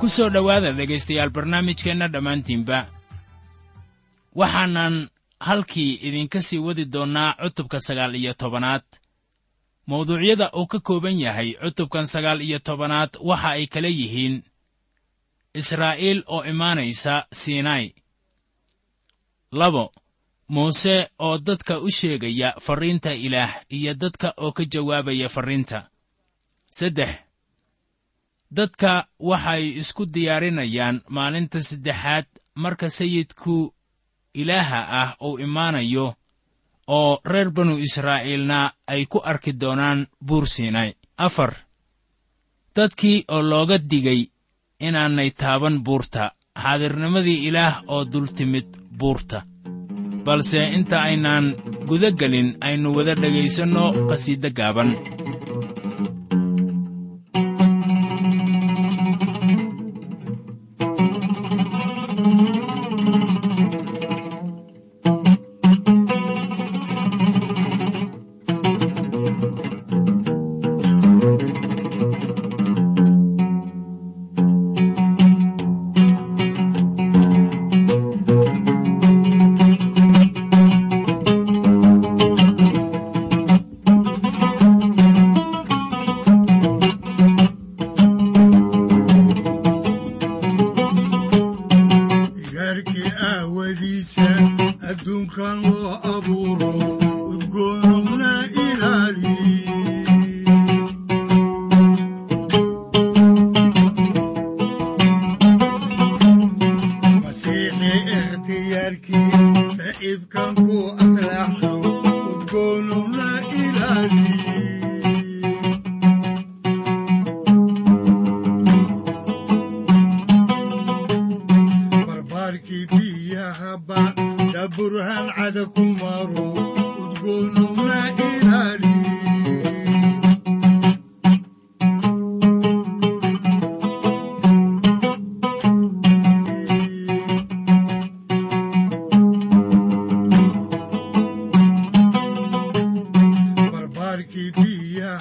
ku soo dhowaada dhegaystayaal barnaamijkeenna dhammaantiinba. Waxaanan halkii idinka sii wadi doonnaa cutubka sagaal iyo tobanaad mawduucyada uu ka kooban yahay cutubkan sagaal iyo tobanaad waxa ay kala yihiin israa'iil oo imaanaysa sinai. Labo muuse oo dadka u sheegaya farriinta ilaah iyo dadka oo ka jawaabaya farriinta saddex dadka waxay isku diyaarinayaan maalinta saddexaad marka sayidku ilaaha ah uu imaanayo oo reer banu israa'iilna ay ku arki doonaan buur siinay afar dadkii oo looga digay inaanay taaban buurta xaadirnimadii ilaah oo dul timid buurta. Balse inta aynaan guda gelin aynu wada dhegaysanno qhasiiddo gaaban dhulkan loo abuuro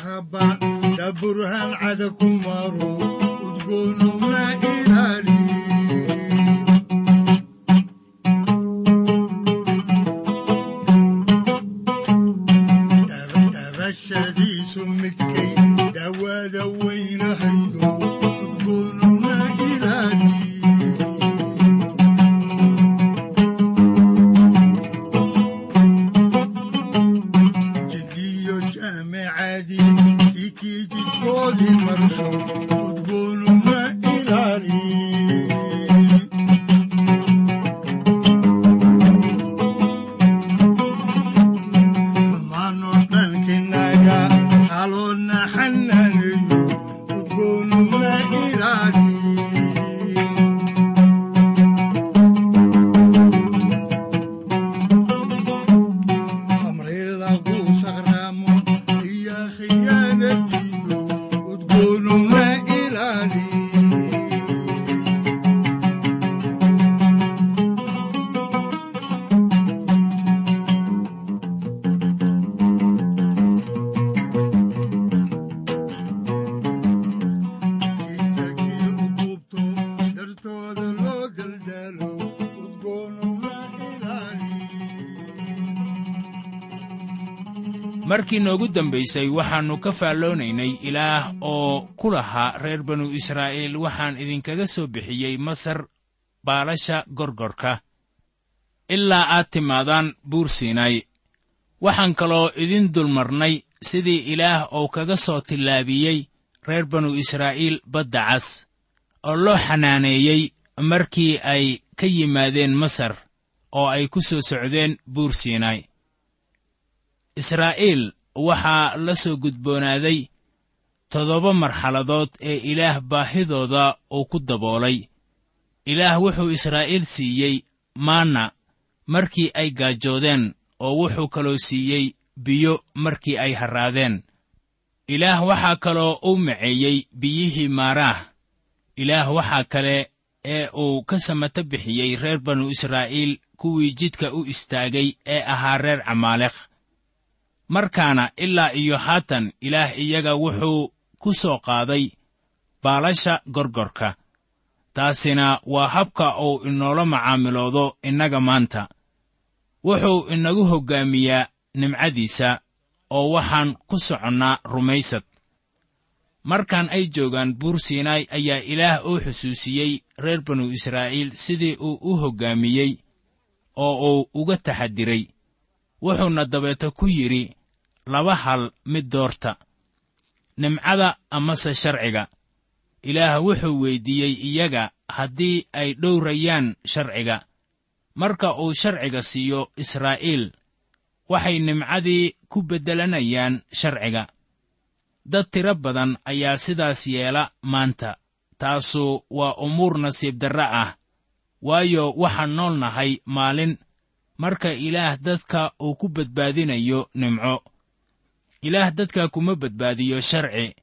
haba daburhan cada kumaru udgoonuma ilaali markii noogu dambaysay waxaannu ka faalloonaynay ilaah oo ku lahaa reer banu israa'iil. Waxaan idinkaga soo bixiyey masar baalasha gorgorka. Ilaa aad timaadaan buur siinay waxaan kaloo idin dulmarnay sidii ilaah uu kaga soo tillaabiyey reer banu israa'iil badda cas oo loo xanaaneeyey markii ay ka yimaadeen masar oo ay ku soo socdeen buur siinay israa'iil waxaa la soo gudboonaaday toddoba marxaladood ee ilaah baahidooda uu ku daboolay. Ilaah wuxuu israa'iil siiyey maanna markii ay gaajoodeen oo wuxuu kaloo siiyey biyo markii ay harraadeen. Ilaah waxaa kaloo u maceeyey biyihii maaraah. Ilaah waxaa kale ee uu ka samata bixiyey reer banu israa'iil kuwii jidka u istaagay ee ahaa reer camaaleekh markaana ilaa iyo haatan ilaah iyaga wuxuu ku soo qaaday baalasha gorgorka. Taasina waa habka uu inoola macaamiloodo innaga maanta. Wuxuu inagu hoggaamiyaa nimcadiisa oo waxaan ku soconnaa rumaysad. Markaan ay joogaan buur siinaay ayaa ilaah uu xusuusiyey reer banu israa'iil sidii uu u hoggaamiyey oo uu uga taxadiray wuxuuna dabeeto ku yidhi laba hal mid doorta. Nimcada amase sharciga. Ilaah wuxuu weyddiiyey iyaga haddii ay dhowrayaan sharciga. Marka uu sharciga siiyo israa'iil waxay nimcadii ku beddelanayaan sharciga. Dad tiro badan ayaa sidaas yeela maanta. Taasu waa umuur nasiib darre ah waayo waxaan nool nahay maalin. Marka ilaah dadka uu ku badbaadinayo nimco ilaah dadka kuma badbaadiyo sharci.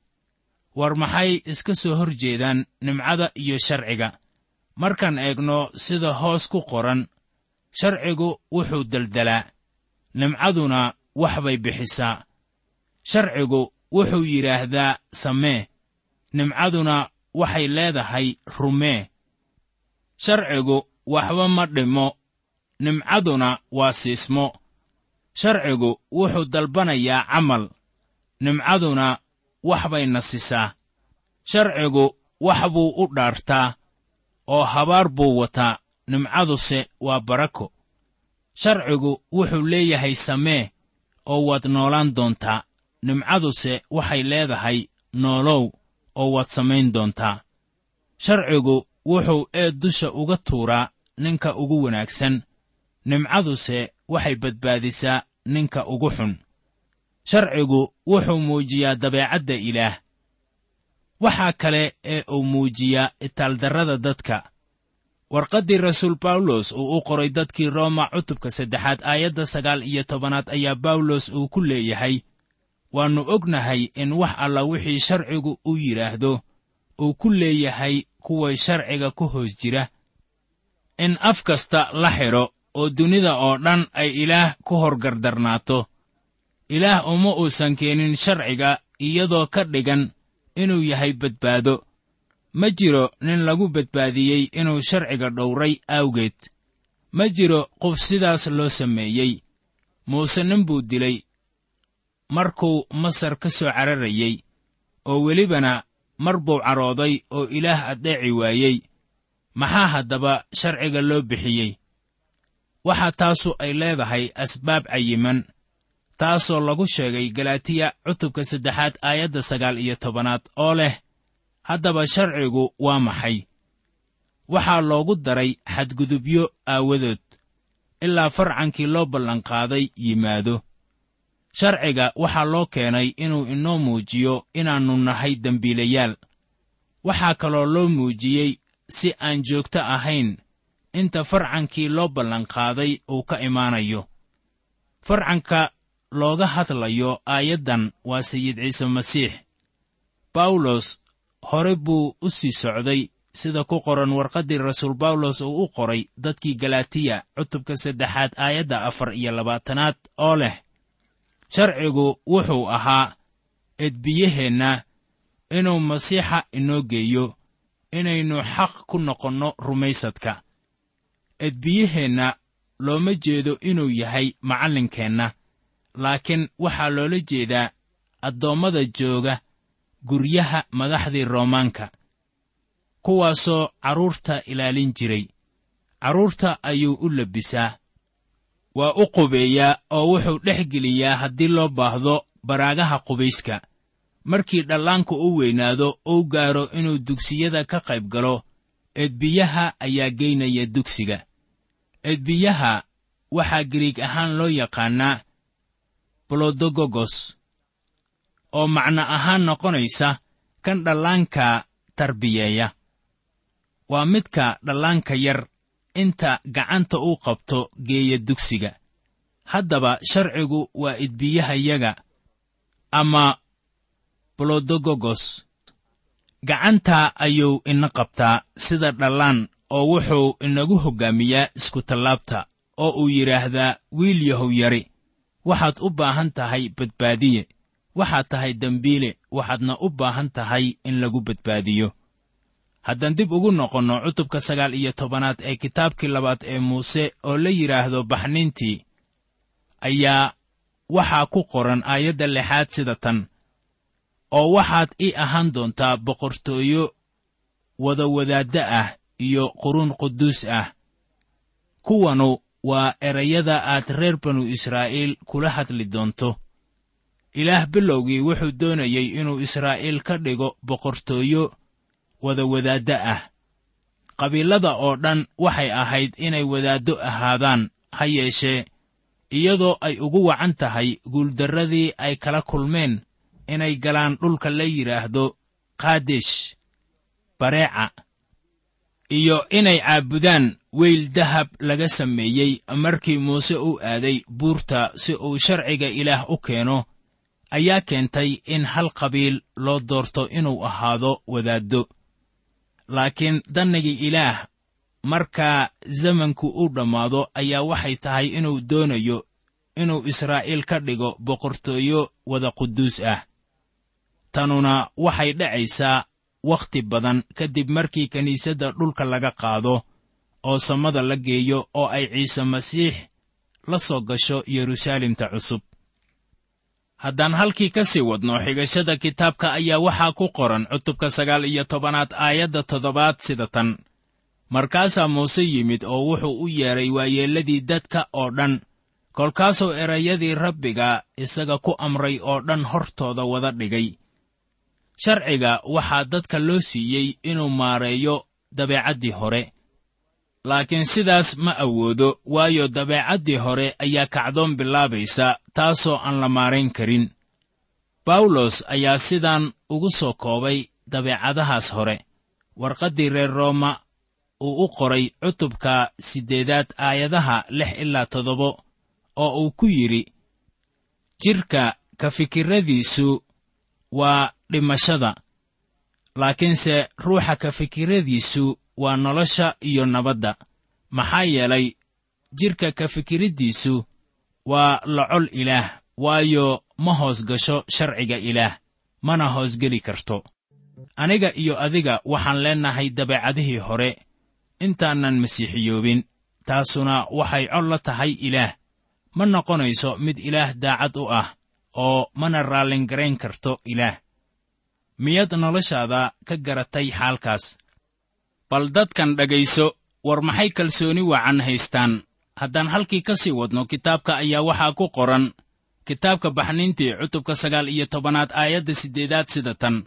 War maxay iska soo hor jeedaan nimcada iyo sharciga? Markaan eegno sida hoos ku qoran sharcigu wuxuu deldelaa nimcaduna wax bay bixisaa. Sharcigu wuxuu yidhaahdaa samee. Nimcaduna waxay leedahay rumee. Sharcigu waxba ma dhimo nimcaduna waa siismo sharcigu wuxuu dalbanayaa camal nimcaduna wax bay nasisaa. Sharcigu wax buu u dhaartaa oo habaar buu wataa nimcaduse waa barako. Sharcigu wuxuu leeyahay samee oo waad noolaan doontaa. Nimcaduse waxay leedahay noolow oo waad samayn doontaa. Sharcigu wuxuu eed dusha uga tuuraa ninka ugu wanaagsan. Nimcaduse waxay badbaadisaa ninka ugu xun. Sharcigu wuxuu muujiyaa dabeecadda ilaah. Waxaa kale ee uu muujiyaa itaaldarrada dadka. Warqaddii rasuul bawlos uu u qoray dadkii rooma cutubka saddexaad aayadda sagaal iyo tobanaad ayaa bawlos uu ku leeyahay. Waannu ognahay in wax alla wixii sharcigu u yidhaahdo uu ku leeyahay kuway sharciga ku hoos jira. In af kasta la xidho oo dunida oo dhan ay ilaah ku horgardarnaato. Ilaah uma uusan keenin sharciga iyadoo ka dhigan inuu yahay badbaado. Ma jiro nin lagu badbaadiyey inuu sharciga dhowray awgeed. Ma jiro qof sidaas loo sameeyey. Muuse nin buu dilay. Markuu masar ka soo cararayey oo welibana mar buu carooday oo ilaah addeeci waayey. Maxaa haddaba sharciga loo bixiyey waxaa taasu ay leedahay asbaab cayiman taasoo lagu sheegay galaatiya cutubka saddexaad aayadda sagaal iyo tobanaad oo leh haddaba sharcigu waa maxay? Waxaa loogu daray xadgudubyo aawadood ilaa farcankii loo ballanqaaday yimaado. Sharciga waxaa loo keenay inuu inoo muujiyo inaannu nahay dembiilayaal waxaa kaloo loo muujiyey si aan joogto ahayn inta farcankii loo ballanqaaday uu ka imaanayo. Farcanka looga hadlayo aayaddan waa sayid ciise masiix. Bawlos hore buu u sii socday sida ku qoran warqaddii rasuul bawlos uu u qoray dadkii galaatiya cutubka saddexaad aayadda afar iyo labaatanaad oo leh sharcigu wuxuu ahaa edbiyaheenna inuu masiixa inoo geeyo inaynu xaq ku noqonno rumaysadka edbiyaheenna looma jeedo inuu yahay macallinkeenna. Laakiin waxaa loola jeedaa addoommada jooga guryaha madaxdii roomaanka kuwaasoo carruurta ilaalin jiray. Carruurta ayuu u labbisaa waa u qubeeyaa oo wuxuu dhex geliyaa haddii loo baahdo baraagaha qubayska. Markii dhallaanku u weynaado uu gaaro inuu dugsiyada ka qayb galo eedbiyaha ayaa geynaya dugsiga eedbiyaha waxaa giriig ahaan loo yaqaannaa bolodogogos oo macno ahaan noqonaysa kan dhallaanka tarbiyeeya. Waa midka dhallaanka yar inta gacanta uu qabto geeya dugsiga. Haddaba sharcigu waa idbiyahayaga ama bolodogogos gacanta ayuu ina qabtaa sida dhallaan oo wuxuu inagu hoggaamiyaa iskutallaabta oo uu yidhaahdaa wiil yahow yari. Waxaad u baahan tahay badbaadiye. Waxaad tahay dembiile waxaadna u baahan tahay in lagu badbaadiyo. Haddaan dib ugu noqonno cutubka sagaal iyo tobanaad ee kitaabkii labaad ee muuse oo la yidhaahdo baxniintii ayaa waxaa ku qoran aayadda lixaad sida tan. Oo waxaad ii ahaan doontaa boqortooyo wadawadaadda ah iyo quruun quduus ah. Kuwanu waa erayada aad reer banu israa'iil kula hadli doonto. Ilaah bilowgii wuxuu doonayey inuu israa'iil ka dhigo boqortooyo wadawadaadda ah. Qabiilada oo dhan waxay ahayd inay wadaaddo ahaadaan ha yeeshee iyadoo ay ugu wacan tahay guuldarradii ay kala kulmeen inay galaan dhulka la yidhaahdo kaadesh bareeca iyo inay caabudaan weyl dahab laga sameeyey markii muuse u aaday buurta si uu sharciga ilaah u keeno ayaa keentay in hal qabiil loo doorto inuu ahaado wadaaddo. Laakiin dannigii ilaah markaa zamanku u dhammaado ayaa waxay tahay inuu doonayo inuu israa'iil ka dhigo boqortooyo wada quduus ah. Tanuna waxay dhacaysaa wakhti badan kadib markii kiniisadda dhulka laga qaado oo samada la geeyo oo ay ciise masiix la soo gasho yeruusaalemta cusub. Haddaan halkii ka sii wadno xigashada kitaabka ayaa waxaa ku qoran cutubka sagaal iyo tobanaad aayadda toddobaad sida tan. Markaasaa muuse yimid oo wuxuu u yeedhay waayeelladii dadka oo dhan kolkaasuu erayadii rabbiga isaga ku amray oo dhan hortooda wada dhigay sharciga waxaa dadka loo siiyey inuu maareeyo dabeecaddii hore. Laakiin sidaas ma awoodo waayo dabeecaddii hore ayaa kacdoon bilaabaysa taasoo aan la maarayn karin. Bawlos ayaa sidaan ugu soo koobay dabeecadahaas hore. Warqaddii reer rooma uu u qoray cutubka siddeedaad aayadaha lix ilaa toddobo oo uu ku yidhi jidhka ka fikirradiisu waa dhimashada. Laakiinse ruuxa ka fikirradiisu waa nolosha iyo nabadda. Maxaa yeelay jidhka ka fikiriddiisu waa lacol ilaah waayo ma hoos gasho sharciga ilaah mana hoosgeli karto. Aniga iyo adiga waxaan leennahay dabeecadihii hore intaanan masiixiyoobin taasuna waxay cod la tahay ilaah. Ma noqonayso mid ilaah daacad u ah oo mana raallingarayn karto ilaah miyaad noloshaada ka garatay xaalkaas? Bal dadkan dhegayso war maxay kalsooni wacan haystaan? Haddaan halkii ka sii wadno kitaabka ayaa waxaa ku qoran. Kitaabka baxniintii cutubka sagaal iyo tobanaad aayadda siddeedaad sida tan.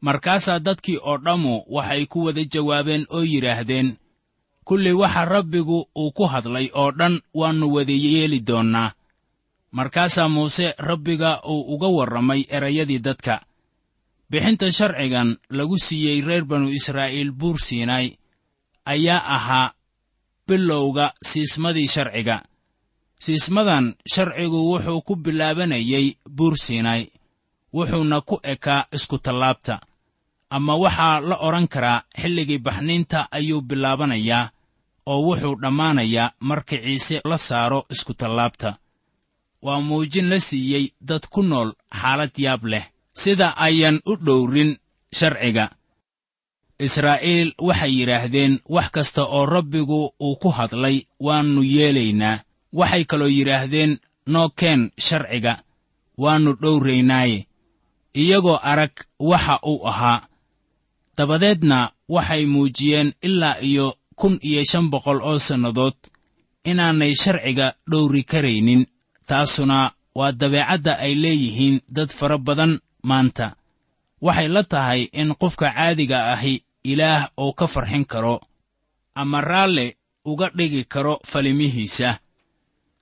Markaasaa dadkii oo dhammu waxay ku wada jawaabeen oo yidhaahdeen kulli waxa rabbigu uu ku hadlay oo dhan waannu wada yeeli doonnaa. Markaasaa muuse rabbiga uu uga warramay erayadii dadka bixinta sharcigan lagu siiyey reer banu israa'iil buur siinaay ayaa ahaa bilowga siismadii sharciga. Siismadan sharcigu wuxuu ku bilaabanayey buur siinaay wuxuuna ku ekaa iskutallaabta ama waxaa la odhan karaa xilligii baxniinta ayuu bilaabanayaa oo wuxuu dhammaanayaa marka ciise la saaro iskutallaabta waa muujin la siiyey dad ku nool xaalad yaab leh sida ayan u dhowrin sharciga. Israa'iil waxay yidhaahdeen wax kasta oo rabbigu uu ku hadlay waannu yeelaynaa. Waxay kaloo yidhaahdeen noo keen sharciga waannu dhowraynaaye iyagoo arag waxa uu ahaa. Dabadeedna waxay muujiyeen ilaa iyo kun iyo shan boqol oo sannadood inaanay sharciga dhowri karaynin taasuna waa dabeecadda ay leeyihiin dad fara badan maanta. Waxay la tahay in qofka caadiga ahi ilaah uu ka farxin karo ama raalle uga dhigi karo falimihiisa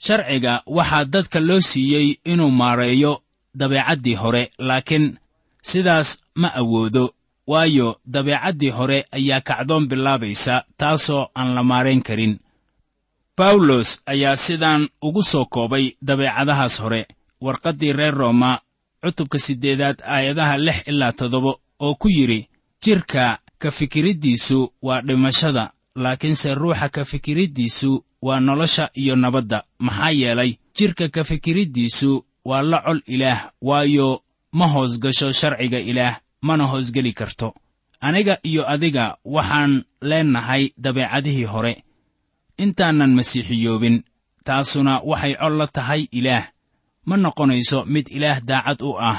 sharciga waxaa dadka loo siiyey inuu maareeyo dabeecaddii hore laakiin sidaas ma awoodo waayo dabeecaddii hore ayaa kacdoon bilaabaysa taasoo aan la maarayn karin. Bawlos ayaa sidaan ugu soo koobay dabeecadahaas hore warqaddii reer rooma cutubka siddeedaad aayadaha lix ilaa toddoba oo ku yidhi jidhka ka fikiriddiisu waa dhimashada laakiinse ruuxa ka fikiriddiisu waa nolosha iyo nabadda. Maxaa yeelay jidhka ka fikiriddiisu waa la col ilaah waayo ma hoos gasho sharciga ilaah mana hoosgeli karto. Aniga iyo adiga waxaan leennahay dabeecadihii hore intaanan masiixiyoobin taasuna waxay col la tahay ilaah ma noqonayso mid ilaah daacad u ah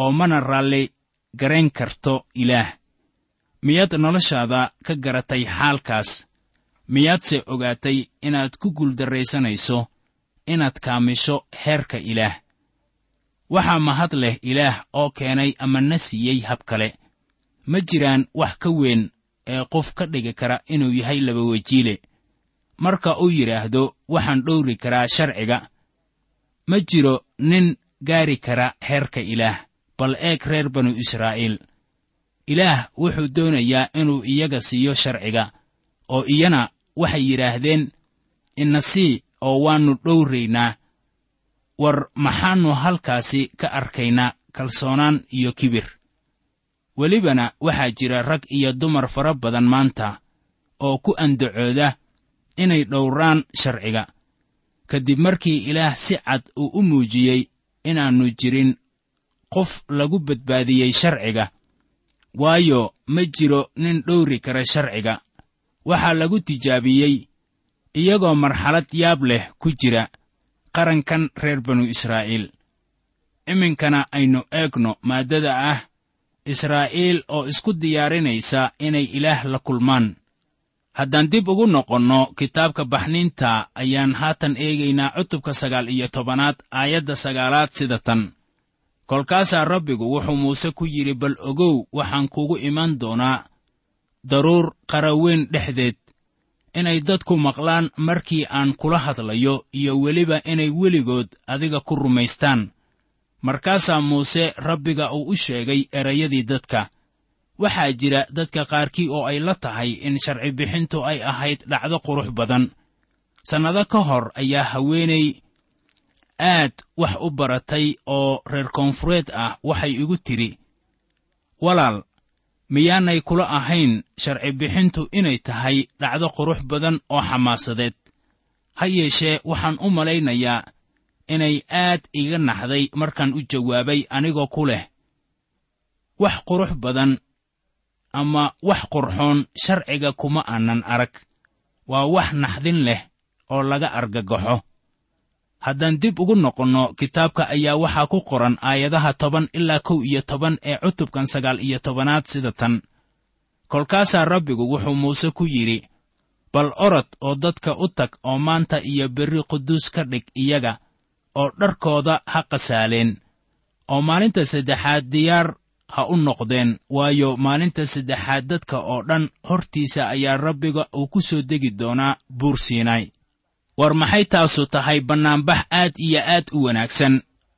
oo mana raalli garayn karto ilaah. Miyaad noloshaada ka garatay xaalkaas? Miyaadse ogaatay inaad ku guuldarraysanayso inaad kaamisho heerka ilaah? Waxaa mahad leh ilaah oo keenay ama na siiyey hab kale. Ma jiraan wax ka weyn ee qof ka dhigi kara inuu yahay labawejiile marka uu yidhaahdo waxaan dhowri karaa sharciga ma jiro nin gaari kara heerka ilaah bal eeg reer banu israa'iil. Ilaah wuxuu doonayaa inuu iyaga siiyo sharciga oo iyana waxay yidhaahdeen ina sii oo waannu dhowraynaa. War maxaannu halkaasi ka arkaynaa kalsoonaan iyo kibir. Welibana waxaa jira rag iyo dumar fara badan maanta oo ku andacooda inay dhowraan sharciga kadib markii ilaah si cad uu u muujiyey inaannu jirin qof lagu badbaadiyey sharciga. Waayo ma jiro nin dhowri kara sharciga. Waxaa lagu tijaabiyey iyagoo marxalad yaab leh ku jira qarankan reer banu israa'iil. Iminkana aynu eegno maaddada ah israa'iil oo isku diyaarinaysa inay ilaah la kulmaan haddaan dib ugu noqonno kitaabka baxniinta ayaan haatan eegaynaa cutubka sagaal iyo tobanaad aayadda sagaalaad sida tan. Kolkaasaa rabbigu wuxuu muuse ku yidhi bal ogow waxaan kugu iman doonaa daruur qaraweyn dhexdeed. Inay dadku maqlaan markii aan kula hadlayo iyo weliba inay weligood adiga ku rumaystaan. Markaasaa muuse rabbiga uu u sheegay erayadii dadka waxaa jira dadka qaarkii oo ay la tahay in sharci bixintu ay ahayd dhacdo qurux badan. Sannado ka hor ayaa haweenay aad wax u baratay oo reer koonfureed ah waxay igu tidhi walaal miyaanay kula ahayn sharci bixintu inay tahay dhacdo qurux badan oo xamaasadeed. Ha yeeshee waxaan u malaynayaa inay aad iga naxday markaan u jawaabay anigoo ku leh. Wax qurux badan ama wax qurxoon sharciga kuma aanan arag. Waa wax naxdin leh oo laga argagaxo. Haddaan dib ugu noqonno kitaabka ayaa waxaa ku qoran aayadaha toban ilaa kow iyo toban ee cutubkan sagaal iyo tobanaad sida tan. Kolkaasaa rabbigu wuxuu muuse ku yidhi bal orod oo dadka u tag oo maanta iyo berri quduus ka dhig iyaga oo dharkooda ha qasaaleen. Oo maalinta saddexaad diyaar ha u noqdeen. Waayo maalinta saddexaad dadka oo dhan hortiisa ayaa rabbiga uu ku soo degi doonaa buur siinay war maxay taasu tahay bannaanbax aad iyo aad u wanaagsan?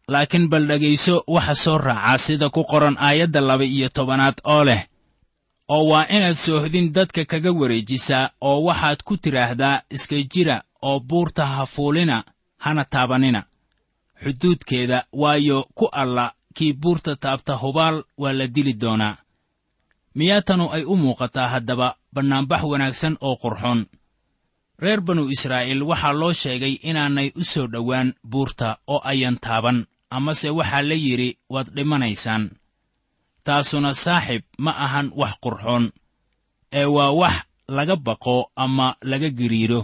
Laakiin bal dhegayso waxa soo raacaa sida ku qoran aayadda laba iyo tobanaad oo leh oo waa inaad soohdin dadka kaga wareejisaa oo waxaad ku tidhaahdaa iska jira oo buurta ha fuulina hana taabanina. Xuduudkeeda waayo ku alla kii buurta taabta hubaal waa la dili doonaa. Miyaa ay u muuqataa haddaba bannaanbax wanaagsan oo qurxoon. Reer banu israa'iil waxaa loo sheegay inaanay u soo dhowaan buurta oo ayan taaban amase waxaa la yidhi waad dhimanaysaan. Taasuna saaxib ma ahan wax qurxoon ee waa wax laga baqo ama laga giriiro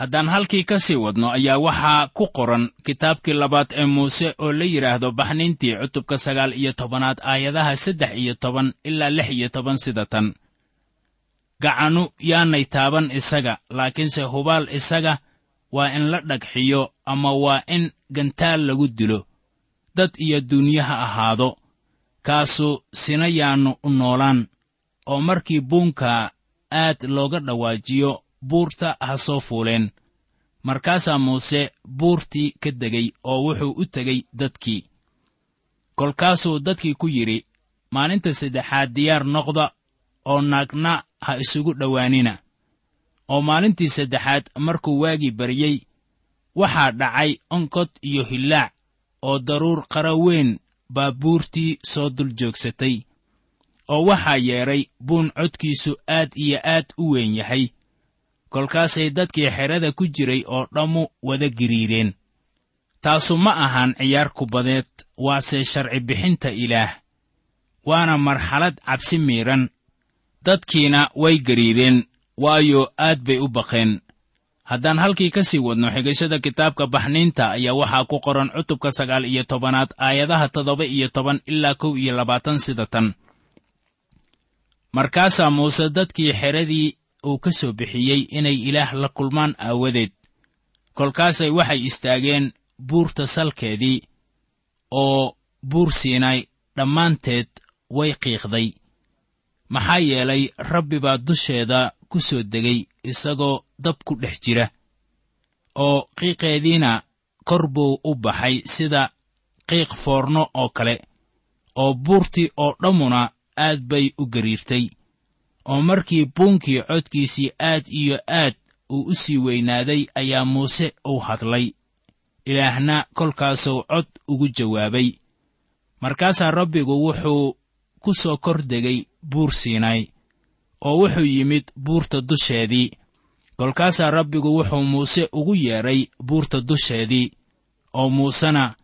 haddaan halkii ka sii wadno ayaa waxaa ku qoran kitaabkii labaad ee muuse oo la yidhaahdo baxniintii cutubka sagaal iyo tobanaad aayadaha saddex iyo toban ilaa lix iyo toban sida tan. Gacanu yaanay taaban isaga laakiinse hubaal isaga waa in la dhagxiyo ama waa in gantaal lagu dilo. Dad iyo duunye ha ahaado kaasu sina yaannu u noolaan oo markii buunka aad looga dhawaajiyo buurta ha soo fuuleen. Markaasaa muuse buurtii ka degay oo wuxuu u tegey dadkii. Kolkaasuu dadkii ku yidhi maalinta saddexaad diyaar noqda oo naagna ha isugu dhowaanina. Oo maalintii saddexaad markuu waagii baryey waxaa dhacay onkod iyo hillaac oo daruur qara weyn baa buurtii soo dul joogsatay. Oo waxaa yeedhay buun codkiisu aad iyo aad u weyn yahay kolkaasay dadkii xerada ku jiray oo dhammu wada giriireen. Taasu ma ahan ciyaar kubadeed waase sharci bixinta ilaah waana marxalad cabsi miidhan dadkiina way gariireen waayo aad bay u baqeen. Haddaan halkii ka sii wadno xigashada kitaabka baxniinta ayaa waxaa ku qoran cutubka sagaal iyo tobanaad aayadaha toddoba iyo toban ilaa kow iyo labaatan sida tan. Markaasaa muuse dadkii xeradii uu ka soo bixiyey inay ilaah la kulmaan aawadeed. Kolkaasay waxay istaageen buurta salkeedii oo buur siinay dhammaanteed way qiiqday. Maxaa yeelay rabbi baa dusheeda ku soo degay isagoo dab ku dhex jira oo qiiqeediina kor buu u baxay sida qiiq foorno oo kale oo buurtii oo dhammuna aad bay u gariirtay oo markii buunkii codkiisii aad iyo aad uu u sii weynaaday ayaa muuse uu hadlay. Ilaahna kolkaasuu cod ugu jawaabay. Markaasaa rabbigu wuxuu ku soo kor degay buur siinay oo wuxuu yimid buurta dusheedii. Kolkaasaa rabbigu wuxuu muuse ugu yeedhay buurta dusheedii oo muusena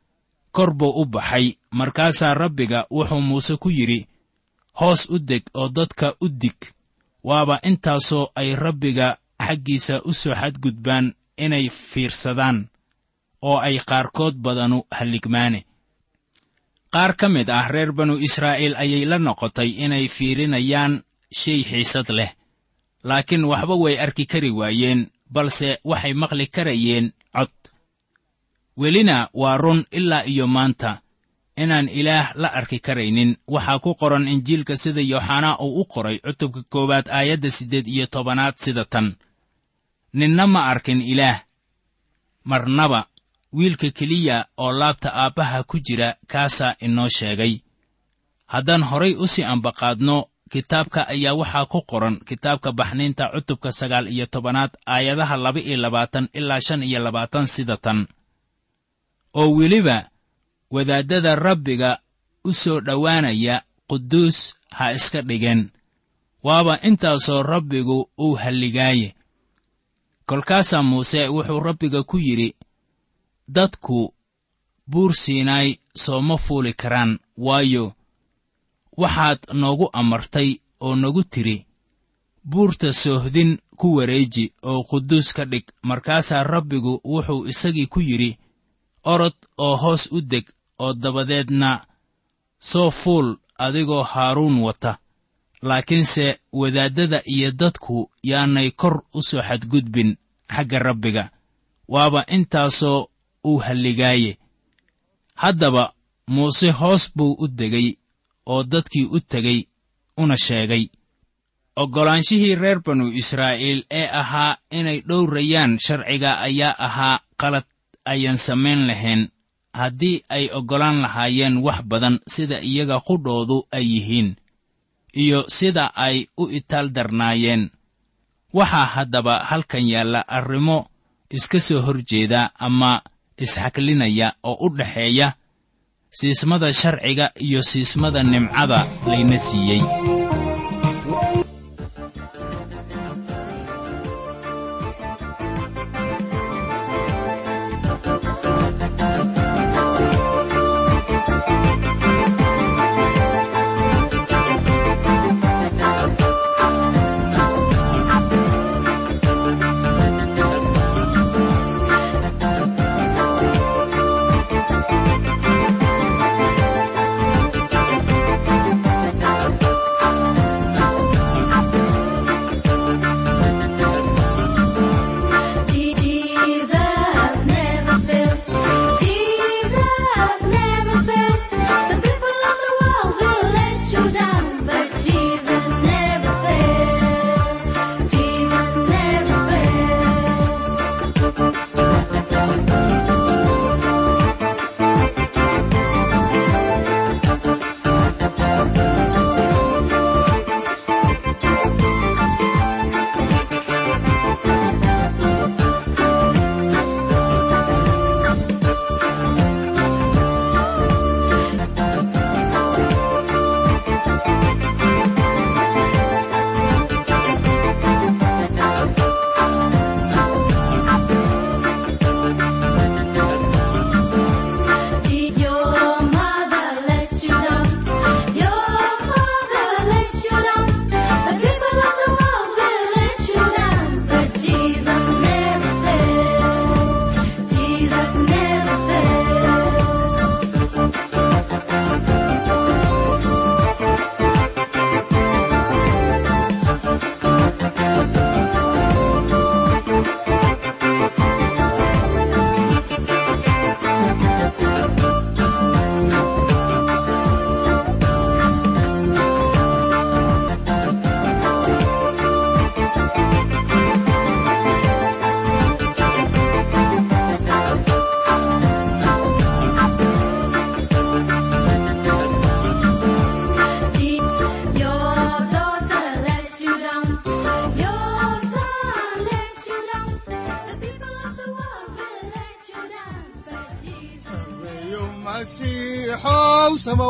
kor buu u baxay. Markaasaa rabbiga wuxuu muuse ku yidhi hoos u deg oo dadka u dig. Waaba intaasoo ay rabbiga xaggiisa u soo xadgudbaan inay fiirsadaan oo ay qaarkood badanu halligmaane qaar ka mid ah reer banu israa'iil ayay la noqotay inay fiirinayaan shay xiisad leh laakiin waxba way arki kari waayeen balse waxay maqli karayeen cod. Welina waa run ilaa iyo maanta inaan ilaah la arki karaynin. Waxaa ku qoran injiilka sida yooxanaa uu u qoray cutubka koowaad aayadda siddeed iyo tobanaad sida tan. Ninna ma arkin ilaah. Marnaba wiilka keliya oo laabta aabbaha ku jira kaasaa inoo sheegay. Haddaan horay u sii ambaqaadno kitaabka ayaa waxaa ku qoran kitaabka baxniinta cutubka sagaal iyo tobanaad aayadaha laba iyo labaatan ilaa shan iyo labaatan sida tan. Oo weliba wadaaddada rabbiga u soo dhowaanaya quduus ha iska dhigeen waaba intaasoo rabbigu uu halligaaye kolkaasaa muuse wuxuu rabbiga ku yidhi dadku buur siinaay sooma fuuli karaan waayo waxaad noogu amartay oo nagu tidhi buurta soohdin ku wareeji oo quduus ka dhig. Markaasaa rabbigu wuxuu isagii ku yidhi orod oo hoos u deg oo dabadeedna soo fuul adigoo haaruun wata. Laakiinse wadaaddada iyo dadku yaanay kor u soo xadgudbin xagga rabbiga. Waaba intaasoo uu halligaaye. Haddaba muuse hoos buu u degay oo dadkii u tegey una sheegay. Oggolaanshihii reer banu israa'iil ee ahaa inay dhowrayaan sharciga ayaa ahaa qalad ayaan samayn lahayn haddii ay oggolaan lahaayeen wax badan sida iyaga qudhoodu ay yihiin iyo sida ay u itaal darnaayeen. Waxaa haddaba halkan yaalla arrimo iska soo hor jeeda ama isxaklinaya oo u dhexeeya siismada sharciga iyo siismada nimcada layna siiyey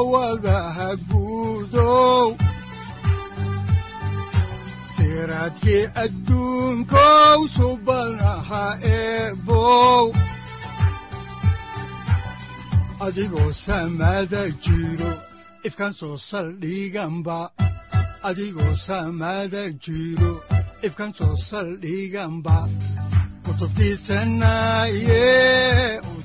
samawadaha guudow siraadkii adduunkow subanaha eebow adigoo samada jiro ifkan soo saldhiganba adigoo samada jiro ifkan soo saldhiganba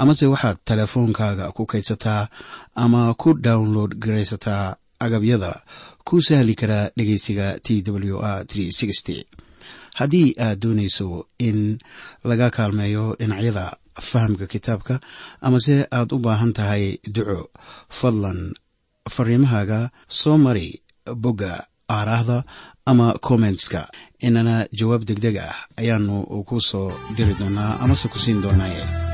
amase waxaad teleefoonkaaga ku kaydsataa ama ku download garaysataa agabyada ku sahli karaa dhegeysiga t w r haddii aad doonayso in laga kaalmeeyo dhinacyada fahamka kitaabka amase aad u baahan tahay duco fadlan fariimahaaga soo mari bogga aaraahda ama kommentska inana jawaab deg deg ah ayaanu ku soo diri doonaa amase ku siin doonaaye